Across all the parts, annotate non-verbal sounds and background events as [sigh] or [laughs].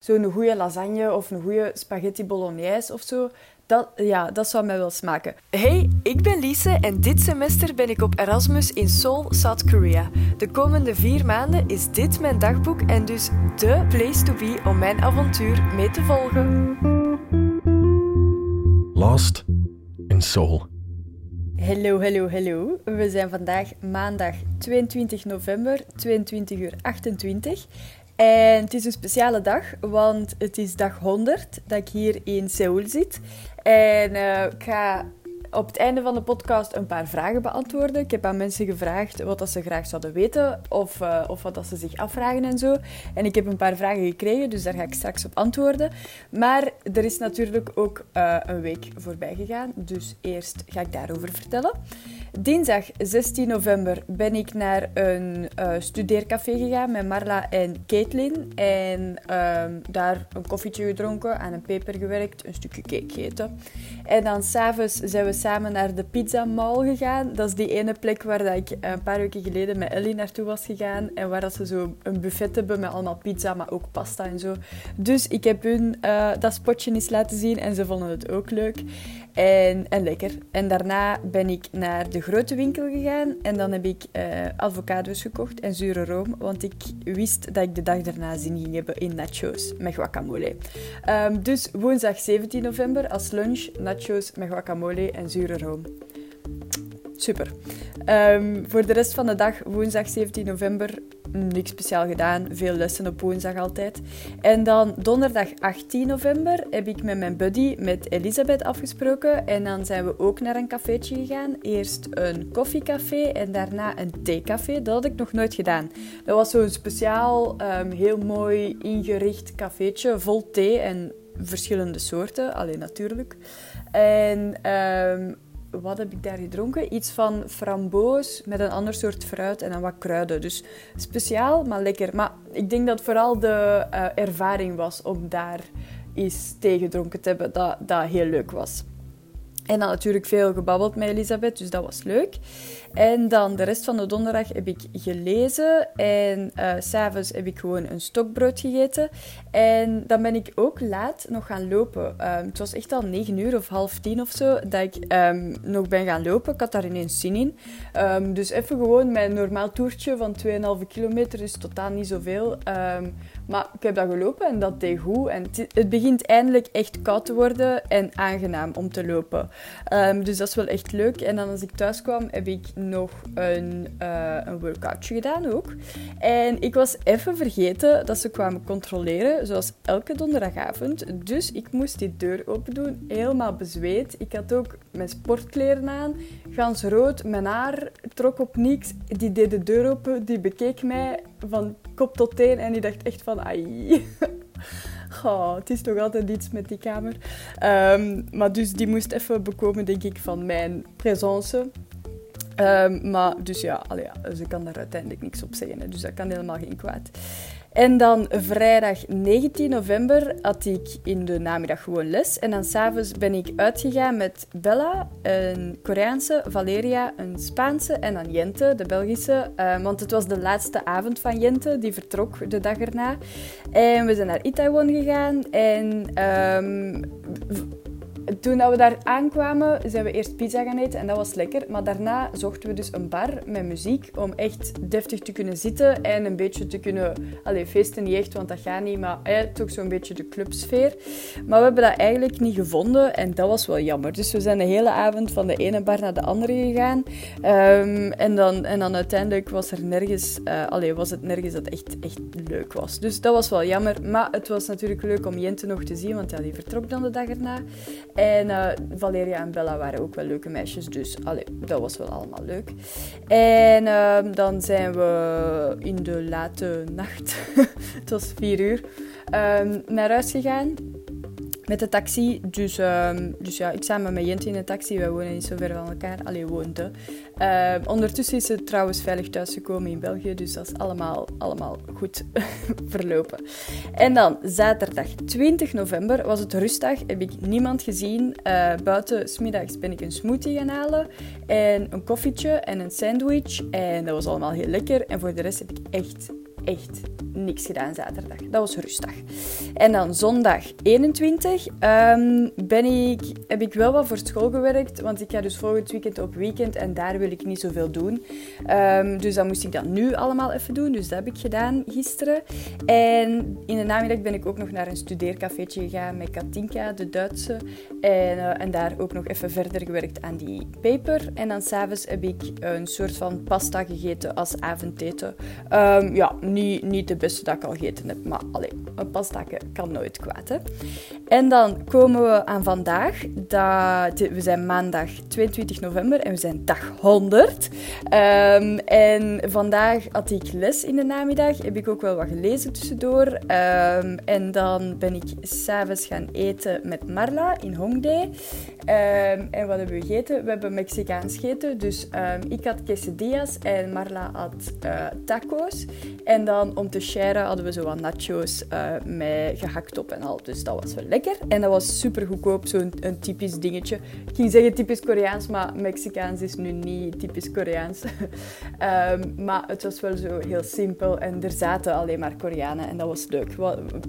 zo'n goede lasagne of een goede spaghetti bolognese of zo. Dat, ja, dat zou mij wel smaken. Hey, ik ben Lise en dit semester ben ik op Erasmus in Seoul, South Korea. De komende vier maanden is dit mijn dagboek en dus de place to be om mijn avontuur mee te volgen. Lost in Seoul. Hallo, hallo, hallo. We zijn vandaag maandag 22 november, 22 uur 28. En het is een speciale dag, want het is dag 100 dat ik hier in Seoul zit. En uh, ik ga op het einde van de podcast een paar vragen beantwoorden. Ik heb aan mensen gevraagd wat ze graag zouden weten of, uh, of wat dat ze zich afvragen en zo. En ik heb een paar vragen gekregen, dus daar ga ik straks op antwoorden. Maar er is natuurlijk ook uh, een week voorbij gegaan, dus eerst ga ik daarover vertellen. Dinsdag 16 november ben ik naar een uh, studeercafé gegaan met Marla en Caitlin. En um, daar een koffietje gedronken, aan een peper gewerkt, een stukje cake gegeten. En dan s'avonds zijn we samen naar de Pizza Mall gegaan. Dat is die ene plek waar dat ik een paar weken geleden met Ellie naartoe was gegaan. En waar dat ze zo een buffet hebben met allemaal pizza, maar ook pasta en zo. Dus ik heb hun uh, dat spotje eens laten zien en ze vonden het ook leuk. En, en lekker. En daarna ben ik naar de grote winkel gegaan en dan heb ik uh, avocado's gekocht en zure room, want ik wist dat ik de dag daarna zin ging hebben in nachos met guacamole. Um, dus woensdag 17 november als lunch nachos met guacamole en zure room. Super. Um, voor de rest van de dag, woensdag 17 november, niks speciaal gedaan. Veel lessen op woensdag altijd. En dan donderdag 18 november heb ik met mijn buddy, met Elisabeth, afgesproken. En dan zijn we ook naar een cafeetje gegaan. Eerst een koffiecafé en daarna een theecafé. Dat had ik nog nooit gedaan. Dat was zo'n speciaal, um, heel mooi ingericht cafeetje vol thee en verschillende soorten. Alleen natuurlijk. En... Um, wat heb ik daar gedronken? Iets van framboos met een ander soort fruit en dan wat kruiden. Dus speciaal, maar lekker. Maar ik denk dat vooral de uh, ervaring was om daar iets gedronken te hebben dat, dat heel leuk was. En dan natuurlijk veel gebabbeld met Elisabeth, dus dat was leuk. En dan de rest van de donderdag heb ik gelezen en uh, s'avonds heb ik gewoon een stokbrood gegeten. En dan ben ik ook laat nog gaan lopen. Um, het was echt al negen uur of half tien of zo dat ik um, nog ben gaan lopen. Ik had daar ineens zin in. Um, dus even gewoon mijn normaal toertje van 2,5 kilometer is totaal niet zoveel. maar ik heb dat gelopen en dat deed goed. En het begint eindelijk echt koud te worden en aangenaam om te lopen. dus dat is wel echt leuk. En dan als ik thuis kwam heb ik nog een, uh, een workoutje gedaan ook. En ik was even vergeten dat ze kwamen controleren, zoals elke donderdagavond. Dus ik moest die deur open doen, helemaal bezweet. Ik had ook mijn sportkleren aan, gans rood, mijn haar trok op niks. Die deed de deur open, die bekeek mij van kop tot teen en die dacht echt van ai. [laughs] Oh, het is toch altijd iets met die kamer. Um, maar dus die moest even bekomen, denk ik, van mijn presence. Um, maar dus ja, ze kan daar uiteindelijk niks op zeggen. Dus dat kan helemaal geen kwaad. En dan vrijdag 19 november had ik in de namiddag gewoon les. En dan s'avonds ben ik uitgegaan met Bella, een Koreaanse, Valeria, een Spaanse en dan Jente, de Belgische. Uh, want het was de laatste avond van Jente, die vertrok de dag erna. En we zijn naar Itaewon gegaan en... Um, toen we daar aankwamen, zijn we eerst pizza gaan eten en dat was lekker. Maar daarna zochten we dus een bar met muziek om echt deftig te kunnen zitten en een beetje te kunnen... Allee, feesten niet echt, want dat gaat niet, maar eh, toch zo'n beetje de clubsfeer. Maar we hebben dat eigenlijk niet gevonden en dat was wel jammer. Dus we zijn de hele avond van de ene bar naar de andere gegaan. Um, en, dan, en dan uiteindelijk was er nergens... Uh, allee, was het nergens dat echt, echt leuk was. Dus dat was wel jammer. Maar het was natuurlijk leuk om Jente nog te zien, want ja, die vertrok dan de dag erna. En uh, Valeria en Bella waren ook wel leuke meisjes, dus dat was wel allemaal leuk. En uh, dan zijn we in de late nacht, [laughs] het was vier uur, um, naar huis gegaan met de taxi. Dus, um, dus ja, ik samen met Jente in de taxi. Wij wonen niet zo ver van elkaar. Allee, woonde. Uh, ondertussen is ze trouwens veilig thuisgekomen in België. Dus dat is allemaal, allemaal goed [laughs] verlopen. En dan zaterdag 20 november was het rustdag. Heb ik niemand gezien. Uh, buiten, smiddags ben ik een smoothie gaan halen. En een koffietje en een sandwich. En dat was allemaal heel lekker. En voor de rest heb ik echt echt niks gedaan zaterdag. Dat was rustdag. En dan zondag 21 ehm, ben ik, heb ik wel wat voor school gewerkt, want ik ga dus volgend weekend op weekend en daar wil ik niet zoveel doen. Um, dus dan moest ik dat nu allemaal even doen, dus dat heb ik gedaan gisteren. En in de namiddag ben ik ook nog naar een studeercafeetje gegaan met Katinka, de Duitse. En, uh, en daar ook nog even verder gewerkt aan die paper. En dan s'avonds heb ik een soort van pasta gegeten als avondeten. Um, ja, niet, niet de beste dat ik al gegeten heb, maar alleen, een pasta kan nooit kwaad. En dan komen we aan vandaag. Dat, we zijn maandag 22 november en we zijn dag 100. Um, en vandaag had ik les in de namiddag. Heb ik ook wel wat gelezen tussendoor. Um, en dan ben ik s'avonds gaan eten met Marla in Hongdae. Um, en wat hebben we gegeten? We hebben Mexicaans gegeten. Dus ik had quesadillas en Marla had uh, taco's. En dan om te sharen hadden we zo wat nachos uh, met gehakt op en al. Dus dat was wel lekker. En dat was super goedkoop, zo'n typisch dingetje. Ik ging zeggen typisch Koreaans, maar Mexicaans is nu niet typisch Koreaans. um, [laughs] maar het was wel zo heel simpel en er zaten alleen maar Koreanen en dat was leuk.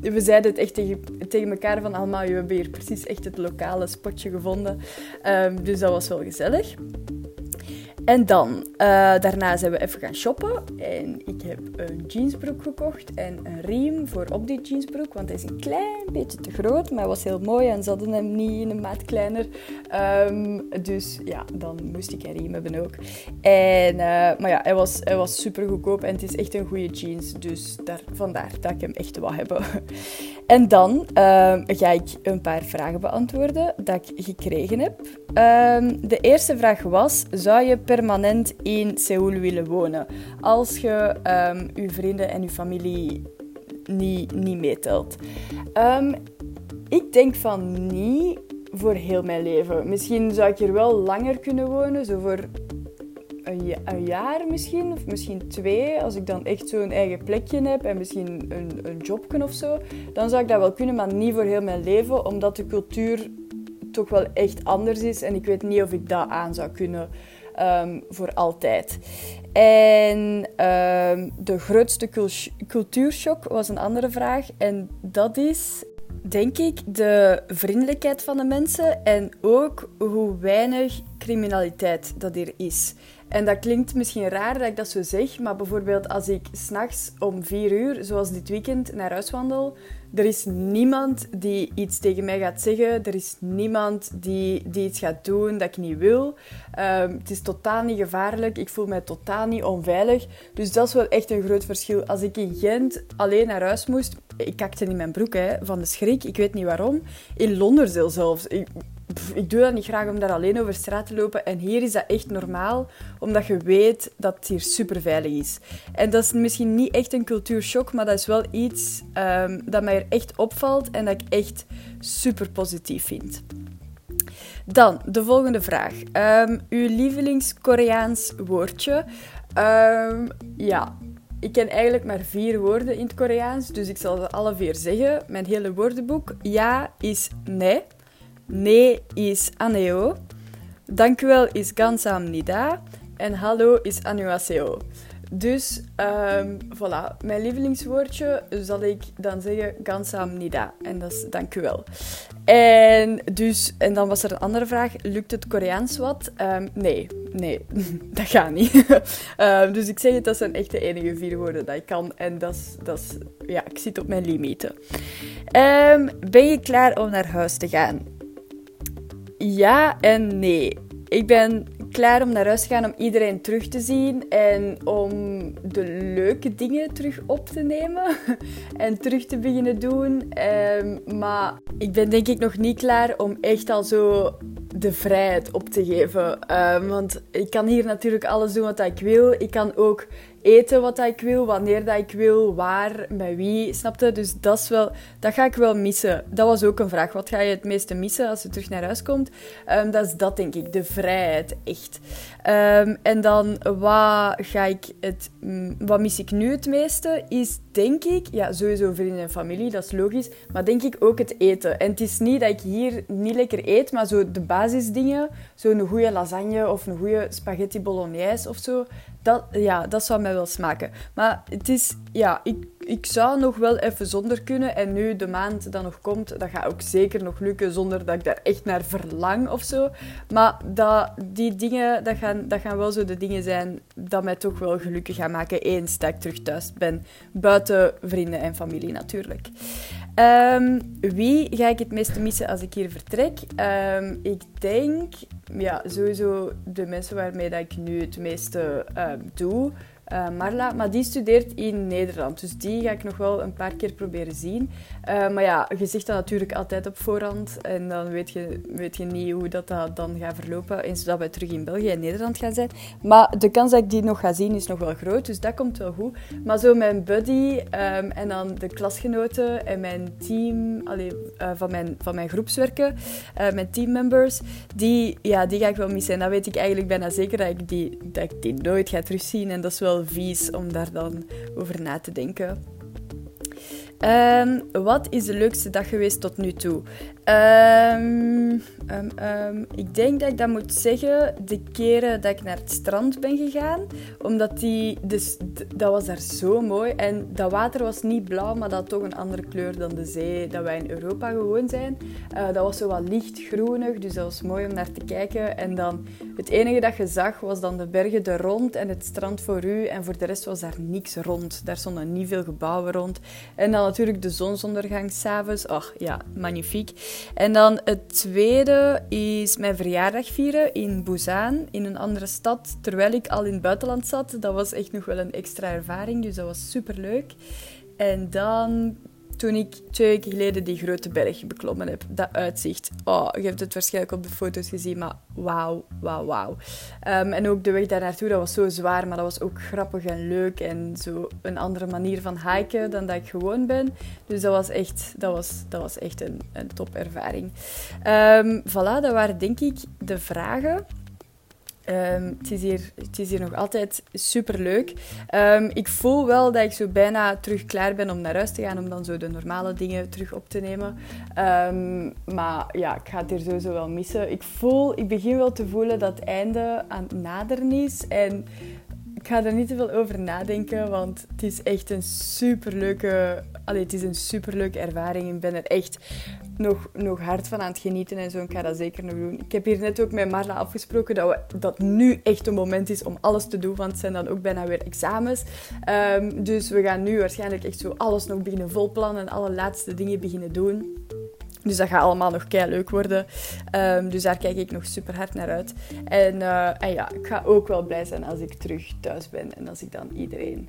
We zeiden het echt tegen, tegen elkaar van allemaal, we hebben hier precies echt het lokale spotje gevonden. Um, dus dat was wel gezellig. En dan, uh, daarna zijn we even gaan shoppen. En ik heb een jeansbroek gekocht en een riem voor op die jeansbroek. Want hij is een klein beetje te groot, maar hij was heel mooi en ze hadden hem niet in een maat kleiner. Um, dus ja, dan moest ik een riem hebben ook. En, uh, maar ja, hij was, hij was super goedkoop en het is echt een goede jeans. Dus daar, vandaar dat ik hem echt wil hebben. [laughs] En dan uh, ga ik een paar vragen beantwoorden dat ik gekregen heb. Uh, de eerste vraag was: zou je permanent in Seoul willen wonen als je um, je vrienden en je familie niet, niet meetelt? Um, ik denk van niet voor heel mijn leven. Misschien zou ik hier wel langer kunnen wonen, zo voor een, jaar misschien, of misschien twee, als ik dan echt zo'n eigen plekje heb en misschien een, een of zo, dan zou ik dat wel kunnen, maar niet voor heel mijn leven, omdat de cultuur toch wel echt anders is en ik weet niet of ik dat aan zou kunnen um, voor altijd. En um, de grootste cultuurshock was een andere vraag en dat is denk ik de vriendelijkheid van de mensen en ook hoe weinig criminaliteit dat er is. En dat klinkt misschien raar dat ik dat zo zeg, maar bijvoorbeeld als ik s'nachts om vier uur, zoals dit weekend, naar huis wandel, er is niemand die iets tegen mij gaat zeggen. Er is niemand die, die iets gaat doen dat ik niet wil. Um, het is totaal niet gevaarlijk. Ik voel mij totaal niet onveilig. Dus dat is wel echt een groot verschil. Als ik in Gent alleen naar huis moest, ik kakte in mijn broek hè, van de schrik. Ik weet niet waarom. In Londen zelfs. Ik, ik doe dat niet graag om daar alleen over straat te lopen. En hier is dat echt normaal, omdat je weet dat het hier super veilig is. En dat is misschien niet echt een cultuurshock, maar dat is wel iets um, dat mij er echt opvalt en dat ik echt super positief vind. Dan de volgende vraag. Um, uw lievelings-Koreaans woordje? Um, ja, ik ken eigenlijk maar vier woorden in het Koreaans, dus ik zal ze alle vier zeggen. Mijn hele woordenboek. Ja is nee. Nee is aneo. Dankjewel is gansamnida. En hallo is anuaseo. Dus um, voilà, mijn lievelingswoordje zal ik dan zeggen gansamnida. En dat is dankjewel. En, dus, en dan was er een andere vraag. Lukt het Koreaans wat? Ehm, nee, nee, [laughs] dat gaat niet. [laughs] Ehm, dus ik zeg het, dat zijn echt de enige vier woorden dat ik kan. En dat is, dat is ja, ik zit op mijn limieten. ben je klaar om naar huis te gaan? Ja en nee. Ik ben klaar om naar huis te gaan om iedereen terug te zien en om de leuke dingen terug op te nemen [laughs] en terug te beginnen doen. Um, maar ik ben denk ik nog niet klaar om echt al zo de vrijheid op te geven. Um, want ik kan hier natuurlijk alles doen wat ik wil. Ik kan ook eten wat ik wil, wanneer dat ik wil, waar, met wie, snapte? Dus dat, is wel, dat ga ik wel missen. Dat was ook een vraag. Wat ga je het meeste missen als je terug naar huis komt? Um, dat is dat, denk ik. De vrijheid, echt. Um, en dan, wat, ga ik het, wat mis ik nu het meeste? Is, denk ik, ja, sowieso vrienden en familie, dat is logisch. Maar denk ik ook het eten. En het is niet dat ik hier niet lekker eet, maar zo de basisdingen, zo'n goede lasagne of een goede spaghetti bolognese of zo, dat, ja, dat zou mij wel smaken. Maar het is, ja, ik, ik zou nog wel even zonder kunnen. En nu de maand dat nog komt, dat gaat ook zeker nog lukken zonder dat ik daar echt naar verlang of zo. Maar dat, die dingen, dat gaan, dat gaan wel zo de dingen zijn dat mij toch wel gelukkig gaan maken eens dat ik terug thuis ben. Buiten vrienden en familie natuurlijk. Ehm, wie ga ik het meeste missen als ik hier vertrek? Um, ik denk, ja, sowieso de mensen waarmee dat ik nu het meeste um, doe. Uh, Marla, maar die studeert in Nederland. Dus die ga ik nog wel een paar keer proberen zien. Uh, maar ja, je zegt dat natuurlijk altijd op voorhand. En dan weet je, weet je niet hoe dat, dat dan gaat verlopen. Eens dat we terug in België en Nederland gaan zijn. Maar de kans dat ik die nog ga zien is nog wel groot. Dus dat komt wel goed. Maar zo mijn buddy um, en dan de klasgenoten en mijn team allee, uh, van, mijn, van mijn groepswerken, mijn teammembers, die, ja, die ga ik wel missen. En dan weet ik eigenlijk bijna zeker dat ik die, dat ik die nooit ga terugzien. En dat is wel vies om daar dan over na te denken. Um, wat is de leukste dag geweest tot nu toe? Um, um, ik denk dat ik dat moet zeggen de keren dat ik naar het strand ben gegaan. Omdat die, dus, dat was daar zo mooi. En dat water was niet blauw, maar dat had toch een andere kleur dan de zee dat wij in Europa gewoon zijn. Uh, dat was zo wat lichtgroenig, dus dat was mooi om naar te kijken. En dan het enige dat je zag was dan de bergen er rond en het strand voor u. En voor de rest was daar niks rond. Daar stonden niet veel gebouwen rond. En dan natuurlijk de zonsondergang s'avonds. Ach ja, magnifiek. En dan het tweede is mijn verjaardag vieren in Busan, in een andere stad, terwijl ik al in het buitenland zat. Dat was echt nog wel een extra ervaring, dus dat was super leuk. En dan toen ik twee weken geleden die grote berg beklommen heb. Dat uitzicht. Oh, je hebt het waarschijnlijk op de foto's gezien, maar wauw, wauw, wauw. Um, en ook de weg daar naartoe, dat was zo zwaar, maar dat was ook grappig en leuk. En zo een andere manier van hiken dan dat ik gewoon ben. Dus dat was echt, dat was, dat was echt een, een topervaring. Um, voilà, dat waren denk ik de vragen. Um, het, is hier, het is hier nog altijd super leuk. Um, ik voel wel dat ik zo bijna terug klaar ben om naar huis te gaan, om dan zo de normale dingen terug op te nemen. Um, maar ja, ik ga het hier sowieso wel missen. Ik voel, ik begin wel te voelen dat het einde aan het naderen is. En ik ga er niet te veel over nadenken, want het is echt een superleuke, allee, het is een superleuke ervaring. Ik ben er echt nog, nog hard van aan het genieten en zo. Ik ga dat zeker nog doen. Ik heb hier net ook met Marla afgesproken dat, we, dat nu echt een moment is om alles te doen, want het zijn dan ook bijna weer examens. Um, dus we gaan nu waarschijnlijk echt zo alles nog beginnen volplannen en alle laatste dingen beginnen doen. Dus dat gaat allemaal nog kei leuk worden. Um, dus daar kijk ik nog super hard naar uit. En, uh, en, ja, ik ga ook wel blij zijn als ik terug thuis ben en als ik dan iedereen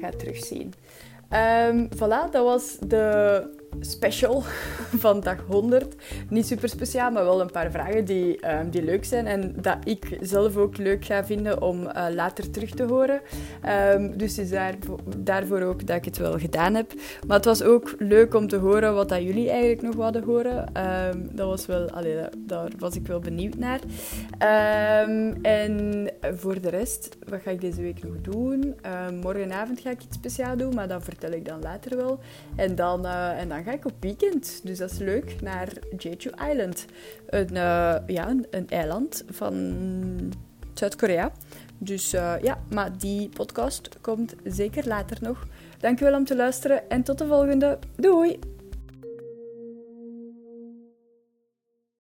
ga terugzien. Um, voilà, dat was de special [laughs] van dag 100. Niet super speciaal, maar wel een paar vragen die, um, die leuk zijn en dat ik zelf ook leuk ga vinden om uh, later terug te horen. Um, dus is daar, daarvoor ook dat ik het wel gedaan heb. Maar het was ook leuk om te horen wat dat jullie eigenlijk nog wilden horen. Um, dat was wel, allee, daar was ik wel benieuwd naar. en voor de rest, wat ga ik deze week nog doen? morgenavond ga ik iets speciaals doen, maar dat vertel ik dan later wel. En dan, uh, en dan ga ik op weekend. Dus dat is leuk. Naar Jeju Island. Een, uh, ja, een, eiland van Zuid-Korea. Dus uh, ja, maar die podcast komt zeker later nog. Dankjewel om te luisteren en tot de volgende. Doei!